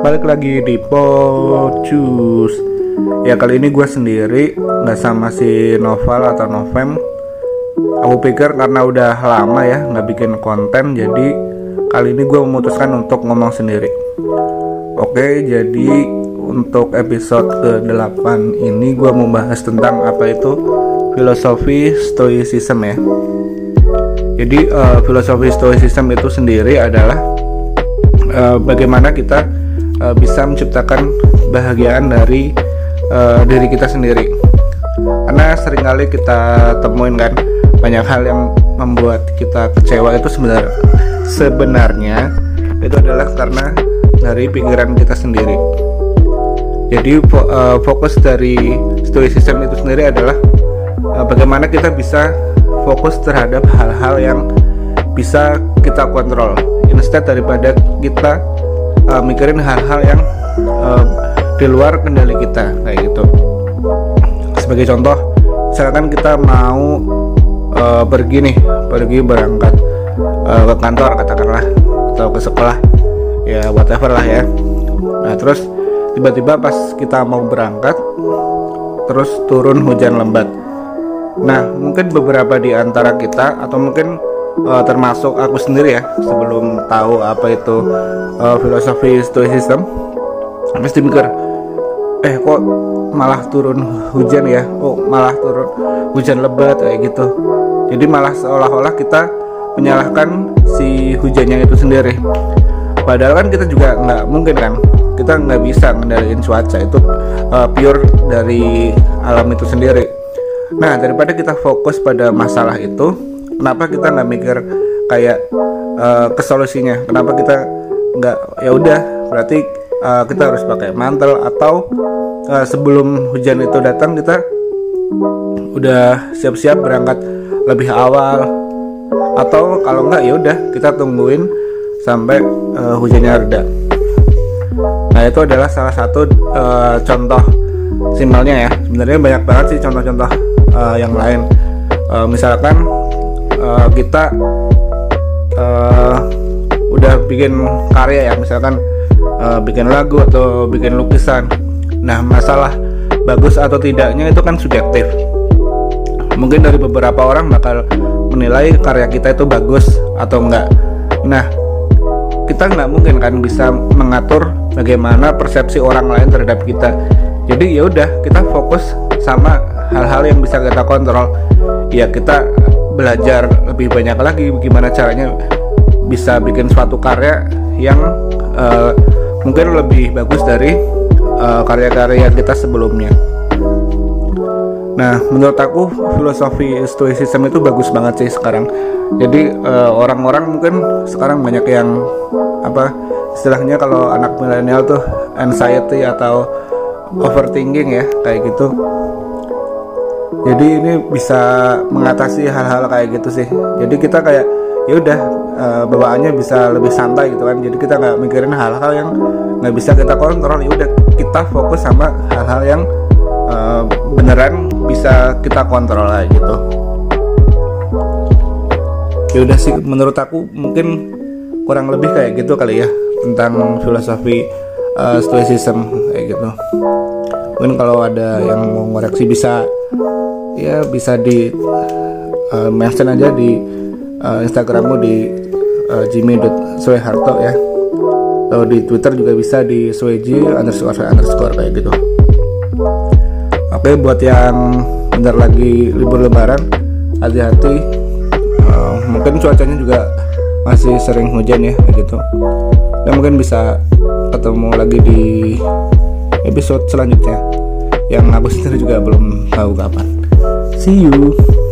Balik lagi di Pocus Ya kali ini gue sendiri nggak sama si Noval atau Novem. Aku pikir karena udah lama ya nggak bikin konten Jadi kali ini gue memutuskan untuk ngomong sendiri. Oke jadi untuk episode ke-8 ini gue mau bahas tentang apa itu filosofi stoicism ya. Jadi uh, filosofi stoicism itu sendiri adalah uh, bagaimana kita uh, bisa menciptakan bahagiaan dari uh, diri kita sendiri. Karena sering kali kita temuin kan banyak hal yang membuat kita kecewa itu sebenarnya sebenarnya itu adalah karena dari pikiran kita sendiri. Jadi fo fokus dari stoicism itu sendiri adalah bagaimana kita bisa fokus terhadap hal-hal yang bisa kita kontrol. Instead daripada kita uh, mikirin hal-hal yang uh, di luar kendali kita kayak gitu. Sebagai contoh misalkan kita mau uh, pergi nih pergi berangkat uh, ke kantor katakanlah atau ke sekolah ya whatever lah ya. Nah terus tiba-tiba pas kita mau berangkat terus turun hujan lebat Nah, mungkin beberapa di antara kita atau mungkin uh, termasuk aku sendiri ya sebelum tahu apa itu uh, filosofi stoicism. Mesti mikir eh kok malah turun hujan ya? Kok malah turun hujan lebat? Kayak gitu. Jadi malah seolah-olah kita menyalahkan si hujannya itu sendiri. Padahal kan kita juga nggak mungkin kan kita nggak bisa mengendalikan cuaca itu uh, pure dari alam itu sendiri. Nah daripada kita fokus pada masalah itu, kenapa kita nggak mikir kayak uh, ke solusinya? Kenapa kita nggak ya udah berarti uh, kita harus pakai mantel atau uh, sebelum hujan itu datang kita udah siap-siap berangkat lebih awal atau kalau nggak ya udah kita tungguin sampai uh, hujannya reda. Nah itu adalah salah satu uh, contoh simpelnya ya. Sebenarnya banyak banget sih contoh-contoh uh, yang lain uh, misalkan uh, kita uh, udah bikin karya ya. Misalkan uh, bikin lagu atau bikin lukisan. Nah masalah bagus atau tidaknya itu kan subjektif. Mungkin dari beberapa orang bakal menilai karya kita itu bagus atau enggak. Nah kita nggak mungkin kan bisa mengatur bagaimana persepsi orang lain terhadap kita. Jadi ya udah kita fokus sama hal-hal yang bisa kita kontrol. Ya kita belajar lebih banyak lagi gimana caranya bisa bikin suatu karya yang uh, mungkin lebih bagus dari uh, karya-karya kita sebelumnya. Nah, menurut aku filosofi stoicism itu bagus banget sih sekarang. Jadi eh, orang-orang mungkin sekarang banyak yang apa istilahnya kalau anak milenial tuh anxiety atau overthinking ya kayak gitu jadi ini bisa mengatasi hal-hal kayak gitu sih. Jadi kita kayak ya udah uh, bawaannya bisa lebih santai gitu kan. Jadi kita nggak mikirin hal-hal yang nggak bisa kita kontrol. Ya udah kita fokus sama hal-hal yang uh, beneran bisa kita kontrol aja gitu. Ya udah sih menurut aku mungkin kurang lebih kayak gitu kali ya tentang filosofi uh, stoicism kayak gitu. Mungkin kalau ada yang mau ngoreksi bisa ya bisa di uh, mention aja di uh, Instagrammu di uh, jimmy.sueharto ya. Atau di Twitter juga bisa di sueji underscore underscore kayak gitu. Oke buat yang bentar lagi libur lebaran hati-hati. Uh, mungkin cuacanya juga masih sering hujan ya gitu. Dan mungkin bisa ketemu lagi di episode selanjutnya. Yang aku sendiri juga belum tahu kapan See you.